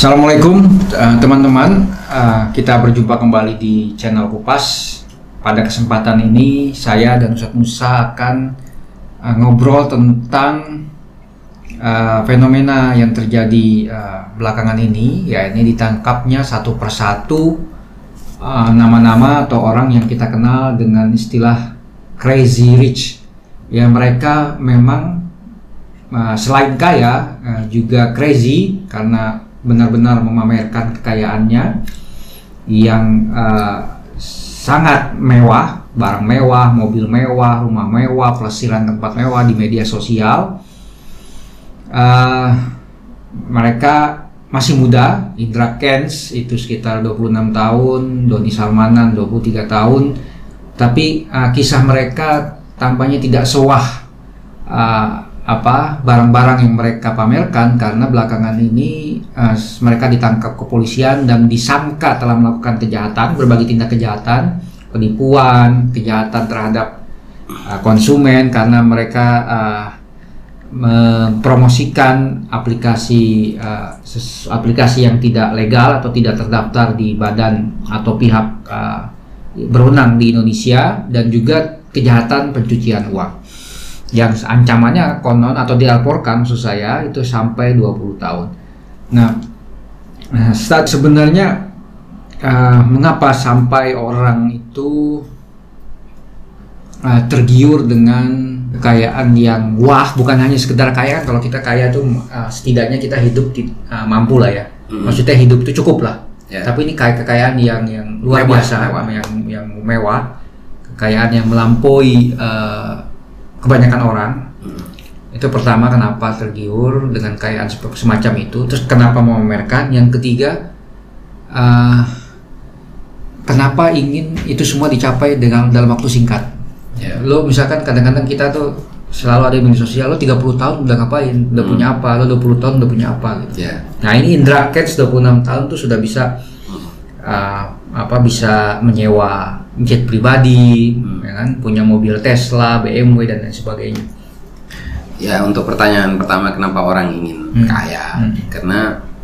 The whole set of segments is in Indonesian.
Assalamualaikum uh, teman-teman, uh, kita berjumpa kembali di channel Kupas. Pada kesempatan ini saya dan Ustadz Musa akan uh, ngobrol tentang fenomena yang terjadi belakangan ini, ya ini ditangkapnya satu persatu nama-nama atau orang yang kita kenal dengan istilah crazy rich. Ya mereka memang selain kaya juga crazy karena benar-benar memamerkan kekayaannya yang uh, sangat mewah, barang mewah, mobil mewah, rumah mewah, pelesiran tempat mewah di media sosial. Uh, mereka masih muda, Indra Kens itu sekitar 26 tahun, Doni Salmanan 23 tahun, tapi uh, kisah mereka tampaknya tidak sewah uh, apa barang-barang yang mereka pamerkan karena belakangan ini uh, mereka ditangkap kepolisian dan disangka telah melakukan kejahatan berbagai tindak kejahatan penipuan kejahatan terhadap uh, konsumen karena mereka uh, mempromosikan aplikasi uh, aplikasi yang tidak legal atau tidak terdaftar di badan atau pihak uh, berwenang di Indonesia dan juga kejahatan pencucian uang yang ancamannya konon atau dilaporkan maksud saya itu sampai 20 tahun. Nah, nah sebenarnya uh, mengapa sampai orang itu uh, tergiur dengan kekayaan yang wah bukan hanya sekedar kaya kalau kita kaya tuh uh, setidaknya kita hidup di, uh, mampu lah ya hmm. maksudnya hidup itu cukup lah yeah. tapi ini kayak kekayaan yang yang luar mewah, biasa mewah. yang yang mewah kekayaan yang melampaui uh, kebanyakan orang hmm. itu pertama kenapa tergiur dengan kekayaan semacam itu terus kenapa mau memamerkan yang ketiga uh, kenapa ingin itu semua dicapai dengan dalam waktu singkat yeah. lo misalkan kadang-kadang kita tuh selalu ada di media sosial lo 30 tahun udah ngapain udah hmm. punya apa lo 20 tahun udah punya apa gitu yeah. nah ini Indra Kets 26 tahun tuh sudah bisa uh, apa bisa menyewa jet pribadi, hmm. ya kan, punya mobil Tesla, BMW dan lain sebagainya. Ya untuk pertanyaan pertama kenapa orang ingin hmm. kaya? Hmm. Karena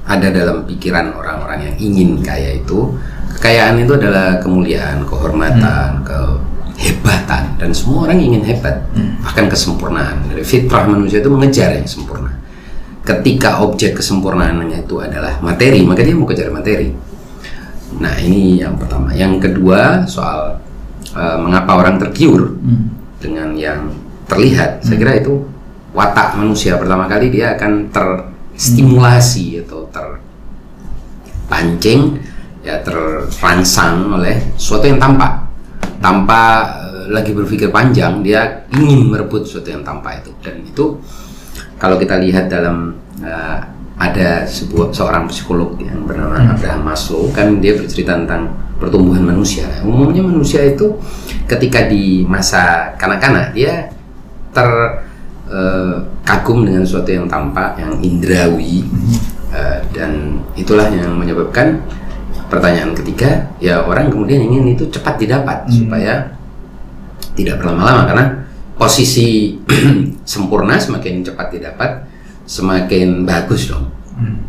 ada dalam pikiran orang-orang yang ingin kaya itu kekayaan itu adalah kemuliaan, kehormatan, hmm. kehebatan dan semua orang ingin hebat, hmm. bahkan kesempurnaan. Dari fitrah manusia itu mengejar yang sempurna. Ketika objek kesempurnaannya itu adalah materi, maka dia mau kejar materi Nah ini yang pertama. Yang kedua soal uh, mengapa orang tergiur hmm. dengan yang terlihat. Hmm. Saya kira itu watak manusia pertama kali dia akan terstimulasi hmm. atau terpancing ya terrangsang oleh sesuatu yang tampak. Tanpa uh, lagi berpikir panjang, dia ingin merebut sesuatu yang tampak itu. Dan itu kalau kita lihat dalam uh, ada sebuah seorang psikolog yang bernama hmm. Abraham Maslow kan dia bercerita tentang pertumbuhan manusia. Umumnya manusia itu ketika di masa kanak-kanak dia ter uh, kagum dengan sesuatu yang tampak, yang indrawi hmm. uh, dan itulah yang menyebabkan pertanyaan ketiga ya orang kemudian ingin itu cepat didapat hmm. supaya tidak berlama-lama karena posisi sempurna semakin cepat didapat semakin bagus dong. Hmm.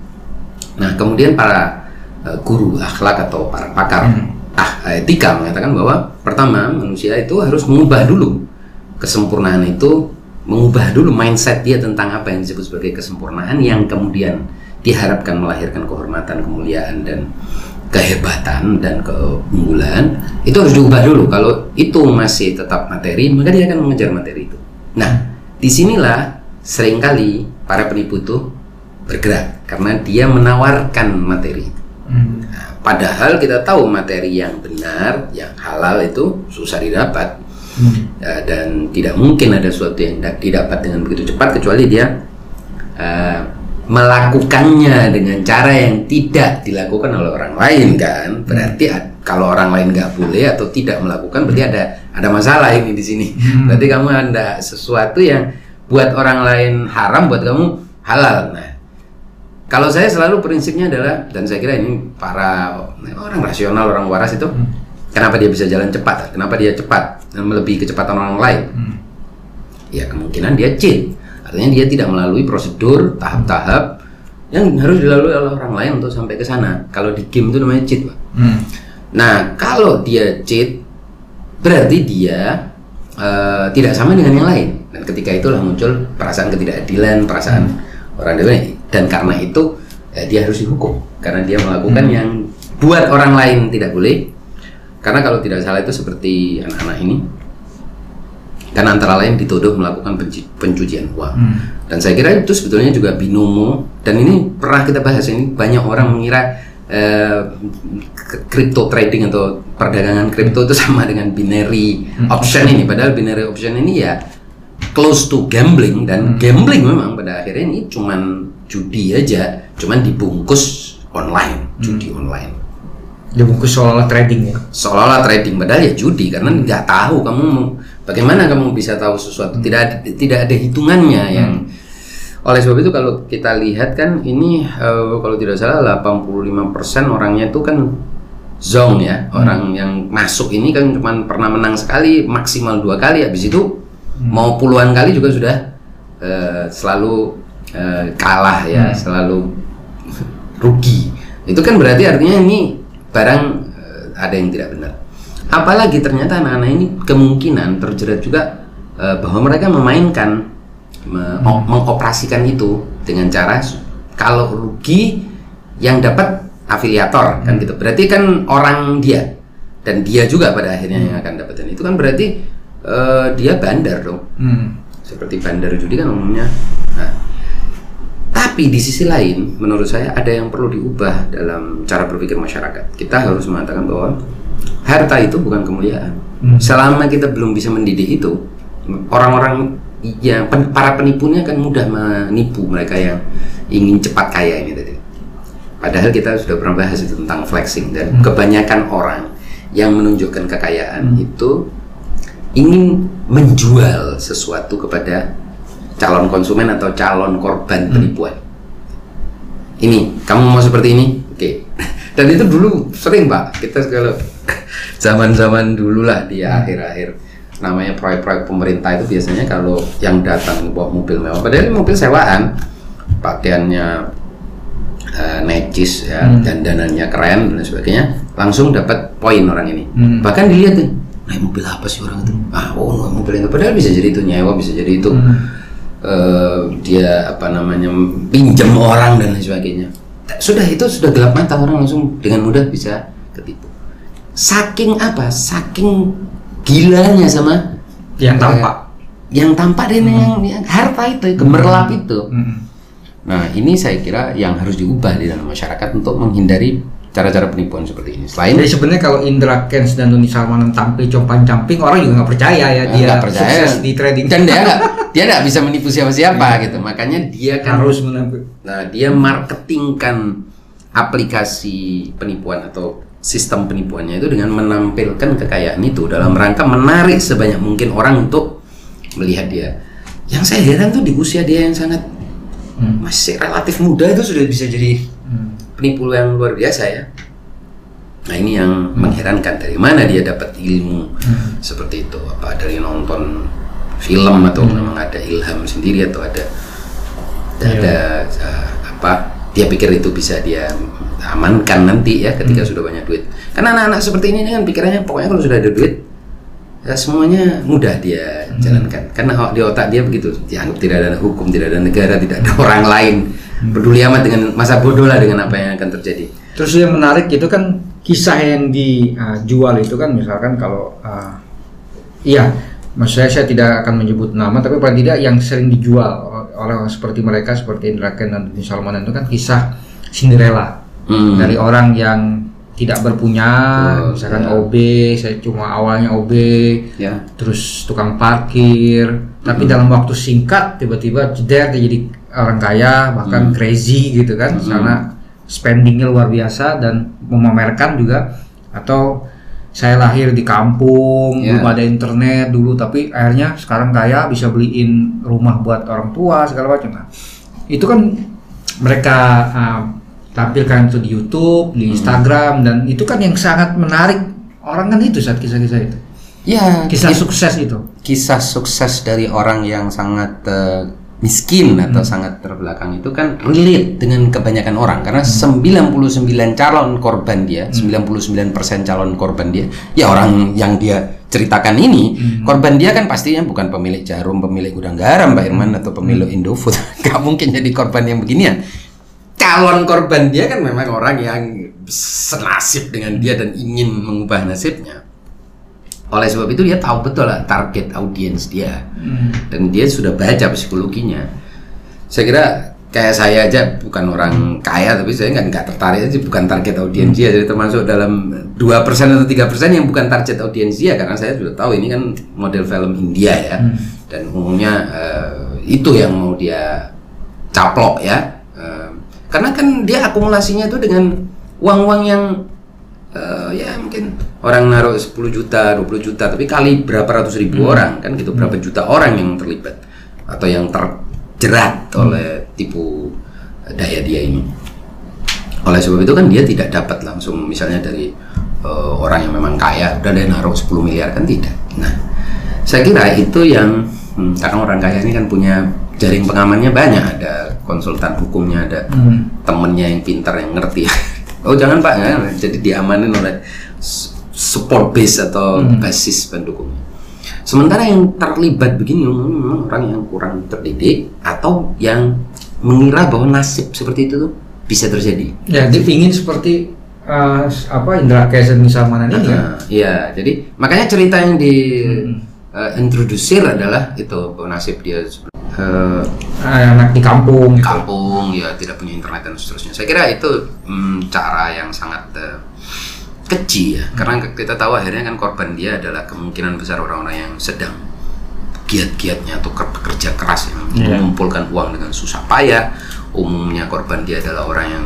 Nah kemudian para uh, guru akhlak atau para pakar hmm. ah etika mengatakan bahwa pertama manusia itu harus mengubah dulu kesempurnaan itu mengubah dulu mindset dia tentang apa yang disebut sebagai kesempurnaan yang kemudian diharapkan melahirkan kehormatan, kemuliaan dan kehebatan dan keunggulan itu harus diubah dulu. Kalau itu masih tetap materi, maka dia akan mengejar materi itu. Nah, di sinilah sering kali para penipu itu bergerak karena dia menawarkan materi. Hmm. Nah, padahal kita tahu materi yang benar, yang halal itu susah didapat hmm. ya, dan tidak mungkin ada sesuatu yang didapat dengan begitu cepat kecuali dia uh, melakukannya dengan cara yang tidak dilakukan oleh orang lain kan berarti hmm. kalau orang lain nggak boleh atau tidak melakukan berarti ada ada masalah ini di sini hmm. berarti kamu ada sesuatu yang buat orang lain haram buat kamu halal nah kalau saya selalu prinsipnya adalah dan saya kira ini para orang rasional orang waras itu hmm. kenapa dia bisa jalan cepat kenapa dia cepat dan melebihi kecepatan orang lain hmm. ya kemungkinan dia cheat artinya dia tidak melalui prosedur tahap-tahap yang harus dilalui oleh orang lain untuk sampai ke sana. Kalau di game itu namanya cheat, Pak. Hmm. Nah, kalau dia cheat, berarti dia eh, tidak sama dengan yang lain. Dan ketika itulah muncul perasaan ketidakadilan, perasaan orang lain. Dan karena itu eh, dia harus dihukum karena dia melakukan yang buat orang lain tidak boleh. Karena kalau tidak salah itu seperti anak-anak ini, karena antara lain dituduh melakukan penci- pencucian uang. Hmm. Dan saya kira itu sebetulnya juga binomo dan ini pernah kita bahas ini banyak orang mengira eh, k- crypto trading atau perdagangan kripto itu sama dengan binary option ini padahal binary option ini ya close to gambling dan gambling memang pada akhirnya ini cuman judi aja cuman dibungkus online judi online. Dibungkus seolah-olah trading ya. seolah-olah trading padahal ya judi karena nggak tahu kamu bagaimana kamu bisa tahu sesuatu? Tidak ada, tidak ada hitungannya yang oleh sebab itu kalau kita lihat kan ini eh, kalau tidak salah 85% orangnya itu kan zong ya. Orang yang masuk ini kan cuma pernah menang sekali maksimal dua kali habis itu mau puluhan kali juga sudah eh, selalu eh, kalah ya selalu rugi. Itu kan berarti artinya ini barang eh, ada yang tidak benar. Apalagi ternyata anak-anak ini kemungkinan terjerat juga eh, bahwa mereka memainkan me- o- mengoperasikan itu dengan cara kalau rugi yang dapat afiliator kan gitu. Berarti kan orang dia dan dia juga pada akhirnya yang akan dapetin. Itu kan berarti eh, dia bandar dong Hmm. seperti bandar judi kan umumnya. Nah, tapi di sisi lain, menurut saya ada yang perlu diubah dalam cara berpikir masyarakat. Kita harus mengatakan bahwa harta itu bukan kemuliaan. Hmm. Selama kita belum bisa mendidik itu, orang-orang yang pen- para penipunya kan mudah menipu mereka yang ingin cepat kaya ini tadi. Padahal kita sudah pernah bahas itu tentang flexing dan kebanyakan orang yang menunjukkan kekayaan itu ingin menjual sesuatu kepada calon konsumen atau calon korban penipuan. Ini, kamu mau seperti ini? Oke. Dan itu dulu sering pak, kita kalau zaman-zaman dulu lah di akhir-akhir namanya proyek-proyek pemerintah itu biasanya kalau yang datang bawa mobil mewah, padahal ini mobil sewaan, pakaiannya eh, necis ya, dandanannya keren dan sebagainya, langsung dapat poin orang ini. Hmm. Bahkan dilihat nih, naik mobil apa sih orang itu? Ah, oh naik mobil itu. Padahal bisa jadi itu nyewa, bisa jadi itu eh, dia apa namanya pinjam orang dan lain sebagainya. Sudah itu sudah gelap mata orang langsung dengan mudah bisa ketipu. Saking apa? Saking gilanya sama Yang eh, tampak. yang tampak dan yang, yang harta itu gemerlap itu. Hmm. Nah, ini saya kira yang harus diubah di dalam masyarakat untuk menghindari cara-cara penipuan seperti ini. Selain Jadi sebenarnya kalau Indra Kents dan Doni Salmanan tampil compang-camping orang juga nggak percaya ya dia percaya sukses di trading. dan dia nggak dia nggak bisa menipu siapa-siapa gitu. Makanya dia kan harus menampil. Nah, dia marketingkan aplikasi penipuan atau sistem penipuannya itu dengan menampilkan kekayaan itu dalam rangka menarik sebanyak mungkin orang untuk melihat dia. Yang saya heran tuh di usia dia yang sangat Hmm. masih relatif muda itu sudah bisa jadi. Penipu yang luar biasa ya. Nah ini yang mengherankan dari mana dia dapat ilmu seperti itu? Apa dari nonton film atau memang ada ilham sendiri atau ada ada uh, apa? Dia pikir itu bisa dia amankan nanti ya ketika sudah banyak duit. Karena anak-anak seperti ini kan pikirannya pokoknya kalau sudah ada duit ya semuanya mudah dia jalankan karena di otak dia begitu. Dianggap tidak ada hukum tidak ada negara tidak ada orang lain. Peduli amat dengan masa bodoh lah dengan apa yang akan terjadi. Terus yang menarik itu kan kisah yang dijual itu kan misalkan kalau uh, iya maksud saya saya tidak akan menyebut nama tapi paling tidak yang sering dijual oleh orang seperti mereka seperti Indra Kent dan Doni Salmanan itu kan kisah Cinderella. Hmm. dari orang yang tidak berpunya misalkan ya. OB saya cuma awalnya OB ya. terus tukang parkir. Tapi dalam waktu singkat tiba-tiba jeder dia jadi orang kaya bahkan crazy gitu kan karena spendingnya luar biasa dan memamerkan juga. Atau saya lahir di kampung Ya. belum ada internet dulu tapi akhirnya sekarang kaya bisa beliin rumah buat orang tua segala macam. Nah itu kan mereka uh, tampilkan itu di YouTube di Instagram dan itu kan yang sangat menarik orang kan itu saat kisah-kisah itu. Ya kisah sukses itu. Kisah sukses dari orang yang sangat eh, miskin atau sangat terbelakang itu kan relate dengan kebanyakan orang. Karena 99 calon korban dia, 99% calon korban dia, ya orang yang dia ceritakan ini, korban dia kan pastinya bukan pemilik jarum, pemilik gudang garam, Pak Irman atau pemilik Indofood. Gak mungkin jadi korban yang beginian. Calon korban dia kan memang orang yang senasib dengan dia dan ingin mengubah nasibnya. Oleh sebab itu dia tahu betul lah target audiens dia. Dan dia sudah baca psikologinya. Saya kira kayak saya aja bukan orang kaya tapi saya nggak nggak tertarik aja bukan target audiens dia. Jadi termasuk dalam dua persen atau tiga persen yang bukan target audiens dia karena saya sudah tahu ini kan model film India ya. Dan umumnya eh, itu yang mau dia caplok ya karena kan dia akumulasinya itu dengan uang-uang yang eh, ya mungkin orang naruh 10 juta, 20 juta, tapi kali berapa ratus ribu orang kan gitu, berapa juta orang yang terlibat atau yang terjerat oleh tipu daya dia ini. Oleh sebab itu kan dia tidak dapat langsung misalnya dari eh, orang yang memang kaya udah dia naruh 10 miliar kan tidak. Nah, saya kira itu yang hmm, karena orang kaya ini kan punya jaring pengamannya banyak, ada konsultan hukumnya, ada temennya yang pintar yang ngerti. oh jangan pak, ya. jadi diamanin oleh support base atau basis pendukungnya. Sementara yang terlibat begini memang orang yang kurang terdidik atau yang mengira bahwa nasib seperti itu tuh bisa terjadi. Ya, dia ingin seperti eh, apa Indra Kesen Nisamanan ini ya. Iya, jadi makanya cerita yang di Hmm. eh, introdusir adalah itu nasib dia eh, Eh, anak di kampung gitu. kampung ya tidak punya internet dan seterusnya. Saya kira itu mm, cara yang sangat eh, keji ya, karena kita tahu akhirnya kan korban dia adalah kemungkinan besar orang-orang yang sedang giat-giatnya atau ker- bekerja keras yang Iya. mengumpulkan uang dengan susah payah. Umumnya korban dia adalah orang yang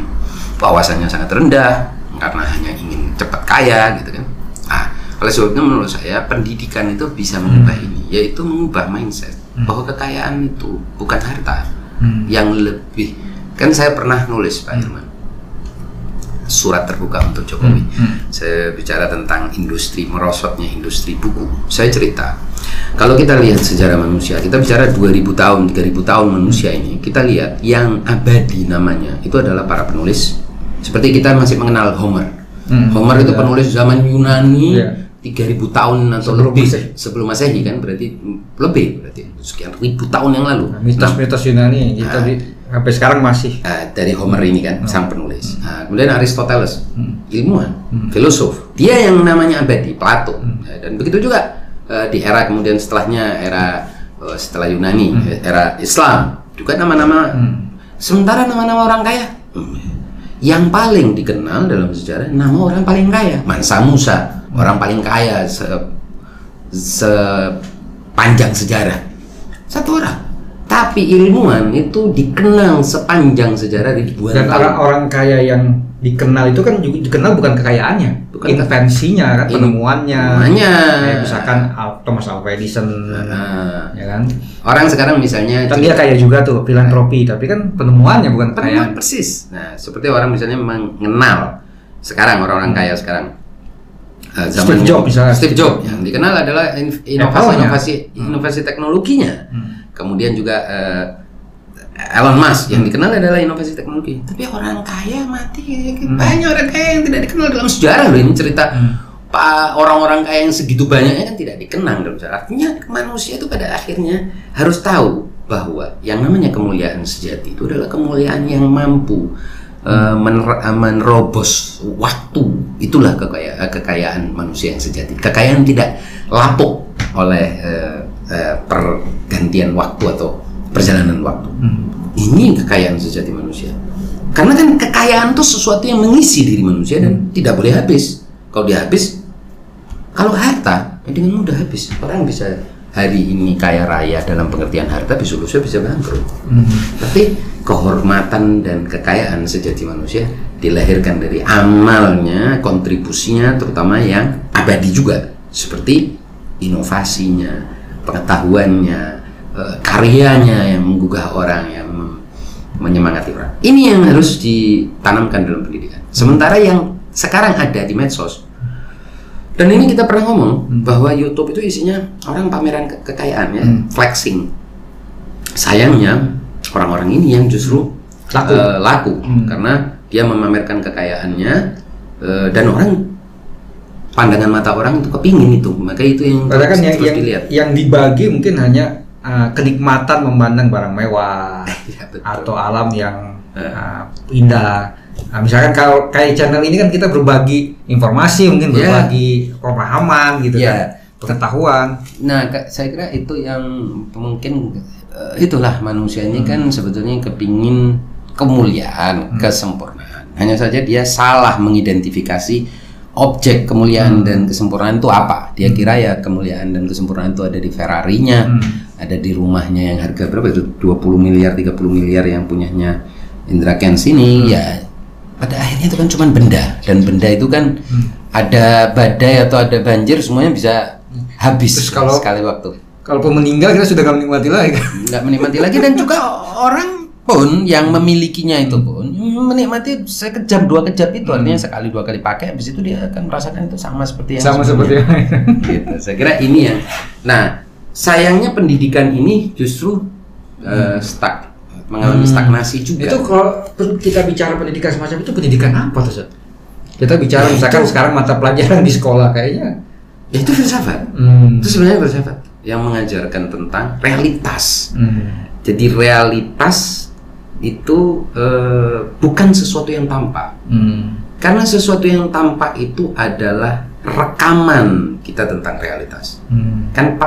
wawasannya sangat rendah karena hanya ingin cepat kaya gitu kan. Ah, oleh sebab itu menurut saya pendidikan itu bisa mengubah ini, yaitu mengubah mindset bahwa kekayaan itu bukan harta Hmm. yang lebih kan saya pernah nulis Pak Irman surat terbuka untuk Jokowi saya bicara tentang industri merosotnya industri buku saya cerita kalau kita lihat sejarah manusia kita bicara 2000 tahun 3000 tahun manusia ini kita lihat yang abadi namanya itu adalah para penulis seperti kita masih mengenal Homer Hmm. Homer itu Ya. penulis zaman Yunani Ya. 3000 tahun atau Sebelum lebih Masehi. sebelum Masehi kan berarti lebih berarti sekian ribu tahun yang lalu Nah, mitos-mitos Yunani kita di, sampai sekarang masih Eh, dari Homer ini kan sang penulis. Nah, kemudian Aristoteles, Hmm. ilmuwan, filosof. Dia yang namanya abadi, Plato. Eh, dan begitu juga eh, di era kemudian setelahnya era eh, setelah Yunani, eh, era Islam juga nama-nama. Sementara nama-nama orang kaya hmm, yang paling dikenal dalam sejarah nama orang paling kaya, Mansa Musa, orang paling kaya se sepanjang sejarah. Satu orang. Tapi ilmuwan itu dikenal sepanjang sejarah ribuan dan tahun. orang-orang kaya yang dikenal itu kan juga dikenal bukan kekayaannya, Bukan invensinya kan, In- penemuannya. Kayak misalkan Al- Thomas Alva Edison, Nah, ya kan. orang sekarang misalnya Kan dia kaya juga tuh filantropi, tapi kan penemuannya bukan penemuan kekayaan. persis. Nah, seperti orang misalnya mengenal sekarang orang-orang kaya sekarang. Eh, Steve Jobs misalnya. Steve Jobs yang dikenal adalah in- Know-how-nya. inovasi-inovasi inovasi teknologinya. Hmm. Kemudian juga eh, Elon Musk yang dikenal adalah inovasi teknologi. Tapi orang kaya mati banyak orang kaya yang tidak dikenal dalam sejarah loh ini cerita Hmm. Pak orang-orang kaya yang segitu banyaknya kan tidak dikenang dalam sejarah. Artinya manusia itu pada akhirnya harus tahu bahwa yang namanya kemuliaan sejati itu adalah kemuliaan yang mampu eh, mener- eh, menerobos waktu. Itulah kekayaan, kekayaan manusia yang sejati. Kekayaan tidak lapuk oleh eh, eh, pergantian waktu atau perjalanan waktu. Hmm. Ini kekayaan sejati manusia. Karena kan kekayaan itu sesuatu yang mengisi diri manusia dan tidak boleh habis. Kalau dia habis, kalau harta ya dengan mudah habis. Orang bisa hari ini kaya raya dalam pengertian harta, besok lusa bisa bangkrut. Hmm. Tapi kehormatan dan kekayaan sejati manusia dilahirkan dari amalnya, kontribusinya, terutama yang abadi juga, seperti inovasinya, pengetahuannya, eh, karyanya yang menggugah orang, yang menyemangati orang. Ini yang harus ditanamkan dalam pendidikan. Sementara yang sekarang ada di medsos, dan ini kita pernah ngomong bahwa YouTube itu isinya orang pameran ke- kekayaan ya, flexing. Sayangnya orang-orang ini yang justru Laku. eh, laku. Hmm. karena dia memamerkan kekayaannya eh, dan orang pandangan mata orang itu kepingin itu. Maka itu yang Padahal kan terus- yang, terus yang, dilihat. yang dibagi mungkin hanya uh, kenikmatan memandang barang mewah Ya, betul. atau alam yang uh, indah. Nah, misalkan kalau kayak channel ini kan kita berbagi informasi, mungkin Ya. berbagi pemahaman gitu Ya. kan, pengetahuan. Nah, saya kira itu yang mungkin eh, itulah manusia ini kan sebetulnya kepingin kemuliaan, kesempurnaan. Hanya saja dia salah mengidentifikasi objek kemuliaan dan kesempurnaan itu apa. Dia kira ya kemuliaan dan kesempurnaan itu ada di Ferrarinya, Hmm. ada di rumahnya yang harga berapa itu 20 miliar, 30 miliar yang punyanya Indra Kents ini ya pada akhirnya itu kan cuma benda. Dan benda itu kan ada badai atau ada banjir semuanya bisa habis Terus kalau- sekali waktu. Kalaupun meninggal kita sudah nggak menikmati lagi. nggak menikmati lagi. Dan juga orang pun yang memilikinya itu pun menikmati sekejap dua kejap itu. Artinya sekali dua kali pakai habis itu dia akan merasakan itu sama seperti yang Sama seperti yang gitu. Saya kira ini yang nah sayangnya pendidikan ini justru eh, stuck mengalami stagnasi juga. Itu kalau kita bicara pendidikan semacam itu pendidikan apa tuh? Kita bicara Ya, misalkan itu- sekarang mata pelajaran di sekolah kayaknya. Ya, itu filsafat. Hmm. Itu sebenarnya filsafat yang mengajarkan tentang realitas. Hmm. Jadi realitas itu eh, bukan sesuatu yang tampak. Hmm. Karena sesuatu yang tampak itu adalah rekaman kita tentang realitas. Hmm. Kan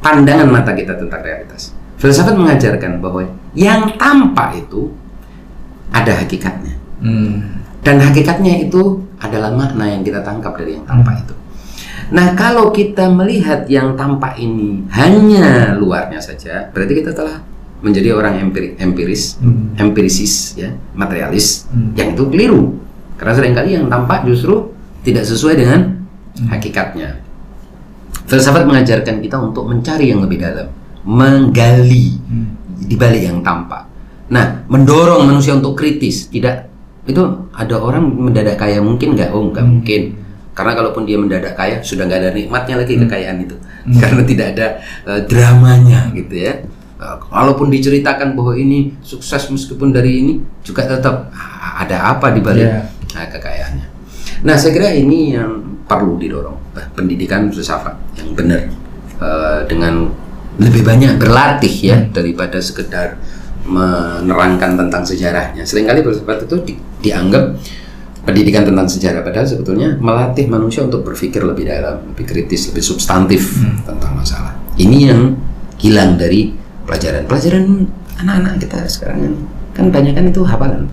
pandangan mata kita tentang realitas. Filsafat mengajarkan bahwa yang tampak itu ada hakikatnya. Hmm. Dan hakikatnya itu adalah makna yang kita tangkap dari yang tampak itu. Nah, kalau kita melihat yang tampak ini hanya luarnya saja, berarti kita telah menjadi orang empiri- empiris, Hmm. empirisis, ya, materialis, Hmm. yang itu keliru. Karena sering kali yang tampak justru tidak sesuai dengan hakikatnya. Filsafat mengajarkan kita untuk mencari yang lebih dalam, menggali Hmm. di balik yang tampak. Nah, mendorong manusia untuk kritis, tidak itu ada orang mendadak kaya mungkin nggak? Oh, nggak mungkin. Karena kalaupun dia mendadak kaya, sudah nggak ada nikmatnya lagi kekayaan itu, karena tidak ada eh, dramanya, gitu ya. Kalaupun diceritakan bahwa ini sukses meskipun dari ini, juga tetap ah, ada apa di balik Iya. nah, kekayaannya. Nah, saya kira ini yang perlu didorong, pendidikan filsafat yang benar Eh, dengan lebih banyak berlatih ya daripada sekedar menerangkan tentang sejarahnya. Seringkali filsafat itu di- dianggap pendidikan tentang sejarah padahal sebetulnya melatih manusia untuk berpikir lebih dalam, lebih kritis, lebih substantif tentang masalah. Ini yang hilang dari pelajaran. Pelajaran anak-anak kita sekarang kan, kan banyak kan itu hafalan.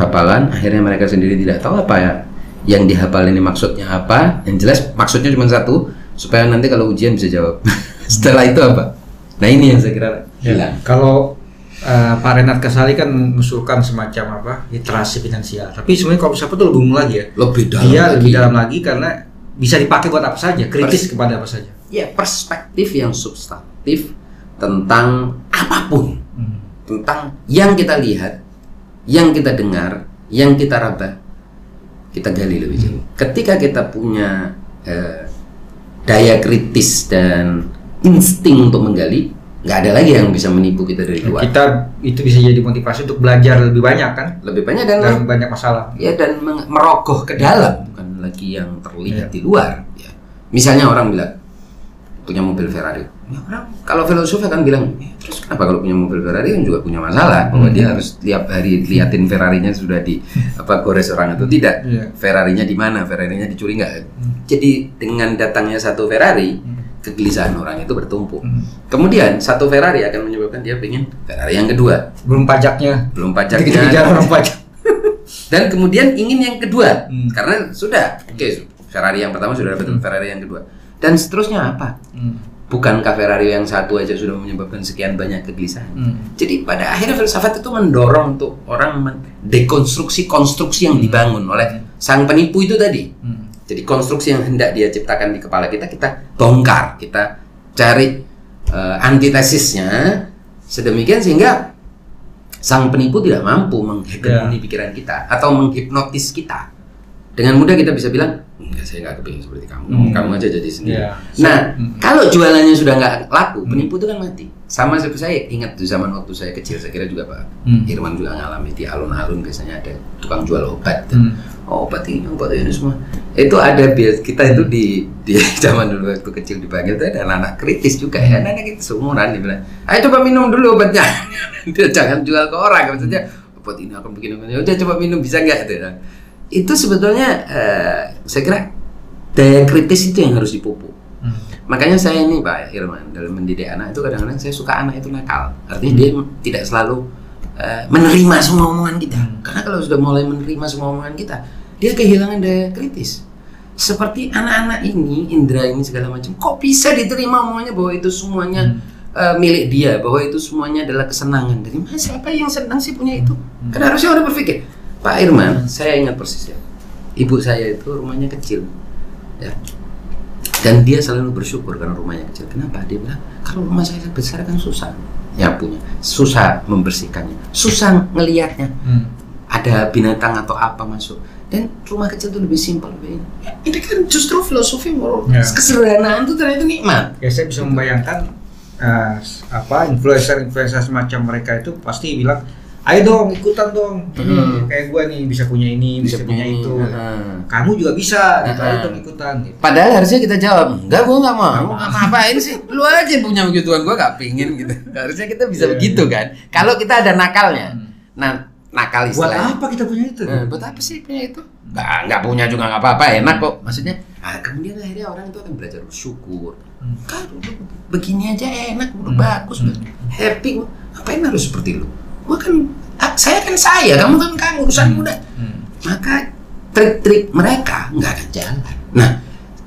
Hafalan akhirnya mereka sendiri tidak tahu apa ya yang dihafal ini maksudnya apa. Yang jelas maksudnya cuma satu supaya nanti kalau ujian bisa jawab. Setelah itu apa? Nah, ini yang saya kira hilang. Kalau uh, Pak Renat Kasali kan mengusulkan semacam apa literasi finansial. Tapi sebenarnya kalau filsafat itu lebih umum lagi ya. Lebih dalam Dia lagi. lebih dalam lagi karena bisa dipakai buat apa saja, kritis kepada apa saja. ya perspektif yang substantif tentang apa pun Hmm. tentang yang kita lihat yang kita dengar yang kita raba kita gali lebih jauh ketika kita punya eh, daya kritis dan insting untuk menggali nggak ada lagi yang bisa menipu kita dari luar Kita itu bisa jadi motivasi untuk belajar lebih banyak kan lebih banyak dan dalam banyak masalah. ya dan merogoh ke dalam bukan lagi yang terlihat Iya. di luar ya. misalnya orang bilang punya mobil Ferrari ya orang kalau filosof akan bilang "Eh, terus kenapa kalau punya mobil Ferrari kan juga punya masalah bahwa dia harus tiap hari liatin Ferrarinya sudah di apa gores orang atau tidak. Iya. Ferrarinya di mana? Ferrarinya dicuri nggak? Jadi dengan datangnya satu Ferrari kegelisahan orang itu bertumpuk. Kemudian satu Ferrari akan menyebabkan dia ingin Ferrari yang kedua. Belum pajaknya. belum Dikejar pajaknya orang pajak. dan kemudian ingin yang kedua. Hmm. karena sudah oke Ferrari yang pertama sudah dapat Ferrari yang kedua. Dan seterusnya apa? Hmm. Bukankah Ferrari yang satu aja sudah menyebabkan sekian banyak kegelisahan Hmm. jadi pada akhirnya filsafat itu mendorong untuk orang dekonstruksi konstruksi yang dibangun oleh sang penipu itu tadi Hmm. jadi konstruksi yang hendak dia ciptakan di kepala kita kita bongkar kita cari eh, antitesisnya sedemikian sehingga sang penipu tidak mampu menghegemoni pikiran kita atau menghipnotis kita. Dengan mudah kita bisa bilang enggak saya nggak kepingin seperti kamu Hmm. kamu aja jadi sendiri Iya. nah Hmm. kalau jualannya sudah nggak laku Hmm. penipu itu kan mati sama seperti saya ingat di zaman waktu saya kecil saya kira juga pak Hmm. Irwan juga ngalami di alun-alun biasanya ada tukang jual obat Hmm. oh, obat ini obat ini semua itu ada bias kita itu di di zaman dulu waktu kecil dipanggil itu ada anak-anak kritis juga ya anak-anak itu seumuran dia bilang ayo coba minum dulu obatnya dia jangan jual ke orang maksudnya obat ini akan bikin ya udah coba minum bisa nggak itu itu sebetulnya eh, saya kira daya kritis itu yang harus dipupuk. Hmm. makanya saya ini Pak Irman dalam mendidik anak itu kadang-kadang saya suka anak itu nakal. Artinya dia tidak selalu eh, menerima semua omongan kita. Hmm. karena kalau sudah mulai menerima semua omongan kita dia kehilangan daya kritis. Seperti anak-anak ini Indra ini segala macam kok bisa diterima omongannya bahwa itu semuanya eh, milik dia bahwa itu semuanya adalah kesenangan? Dari mana siapa yang senang sih punya itu? Kan harusnya orang berpikir Pak Irman saya ingat persis ya ibu saya itu rumahnya kecil ya dan dia selalu bersyukur karena rumahnya kecil. Kenapa? Dia bilang kalau rumah saya besar kan susah ya punya, susah membersihkannya, susah ngelihatnya. Hmm. Ada binatang atau apa masuk. Dan rumah kecil itu lebih simpel, lebih ini. Ini kan justru filosofi moral Ya. kesederhanaan itu ternyata nikmat. Ya saya bisa membayangkan eh, apa influencer-influencer semacam mereka itu pasti bilang, ayo dong ikutan dong, ini Hmm. kayak gue nih bisa punya ini, bisa, punya ini. itu, Heeh. kamu juga bisa, gitu, ayo dong ikutan. Gitu. Padahal harusnya kita jawab, enggak gua nggak mau, Nggak mau. ngapain sih, lu aja punya begituan, gua nggak pingin gitu. Harusnya kita bisa Iya, begitu kan. Kalau kita ada nakalnya, Hmm. nah nakal Buat istilahnya. apa kita punya itu? Eh, buat apa sih punya itu? Nggak, nggak punya juga nggak apa-apa, enak kok. Maksudnya, ah, kemudian akhirnya orang itu akan belajar bersyukur. Hmm. Kan begini aja enak, udah Hmm. bagus, Hmm. happy. Ngapain harus seperti lu? Gua kan, ah, saya kan saya, kamu kan kamu, urusanmu udah. Hmm. Maka trik-trik mereka nggak akan jalan. Nah,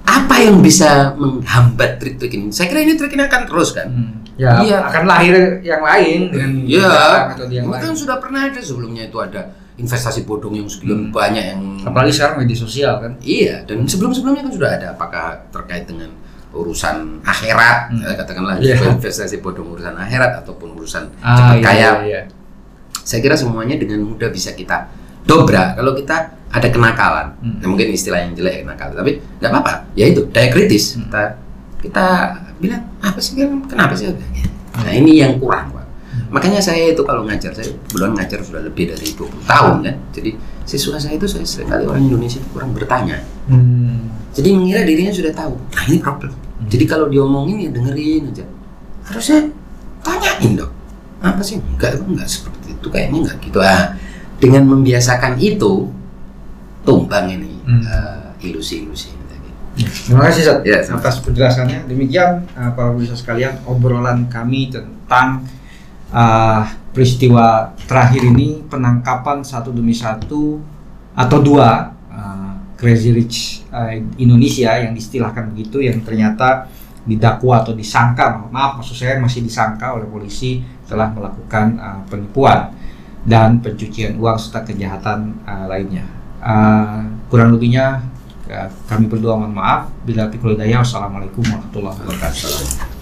apa yang bisa menghambat trik-trik ini? Saya kira ini trik ini akan terus kan. Hmm. Ya, Iya. akan lahir yang lain dengan Iya, metode yang lain. kan sudah pernah ada sebelumnya itu ada investasi bodong yang sekian Hmm. banyak yang Apalagi sekarang media sosial kan. Iya, dan sebelum-sebelumnya kan sudah ada apakah terkait dengan urusan akhirat, Hmm. eh, katakanlah Iya. investasi bodong urusan akhirat ataupun urusan Ah, cepat iya, kaya. iya, iya. Saya kira semuanya dengan mudah bisa kita dobrak kalau kita ada kenakalan. Hmm. Nah, mungkin istilah yang jelek nakal, tapi nggak apa-apa. Ya itu daya kritis. Hmm. Kita kita bilang apa sih kenapa sih? Nah ini yang kurang, Pak. Makanya saya itu kalau ngajar, saya kebetulan ngajar sudah lebih dari 20 tahun kan. Jadi siswa saya itu saya sering kali orang Indonesia itu kurang bertanya. Hmm. Jadi mengira dirinya sudah tahu. Nah ini problem. Jadi kalau diomongin ya dengerin aja. Harusnya tanyain dong. Apa sih? Enggak, enggak seperti itu. Kayaknya enggak gitu. Ah, dengan membiasakan itu, tumbang ini Hmm. eh, ilusi-ilusi tadi. Terima kasih Zat Ya, sama. atas penjelasannya. Demikian uh, para pemirsa sekalian obrolan kami tentang uh, peristiwa terakhir ini penangkapan satu demi satu atau dua uh, Crazy Rich uh, Indonesia yang distilahkan begitu yang ternyata didakwa atau disangka maaf maksud saya masih disangka oleh polisi telah melakukan uh, penipuan dan pencucian uang serta kejahatan uh, lainnya. Uh, kurang lebihnya uh, kami berdua mohon maaf. Bila timbul daya, wassalamualaikum warahmatullahi wabarakatuh.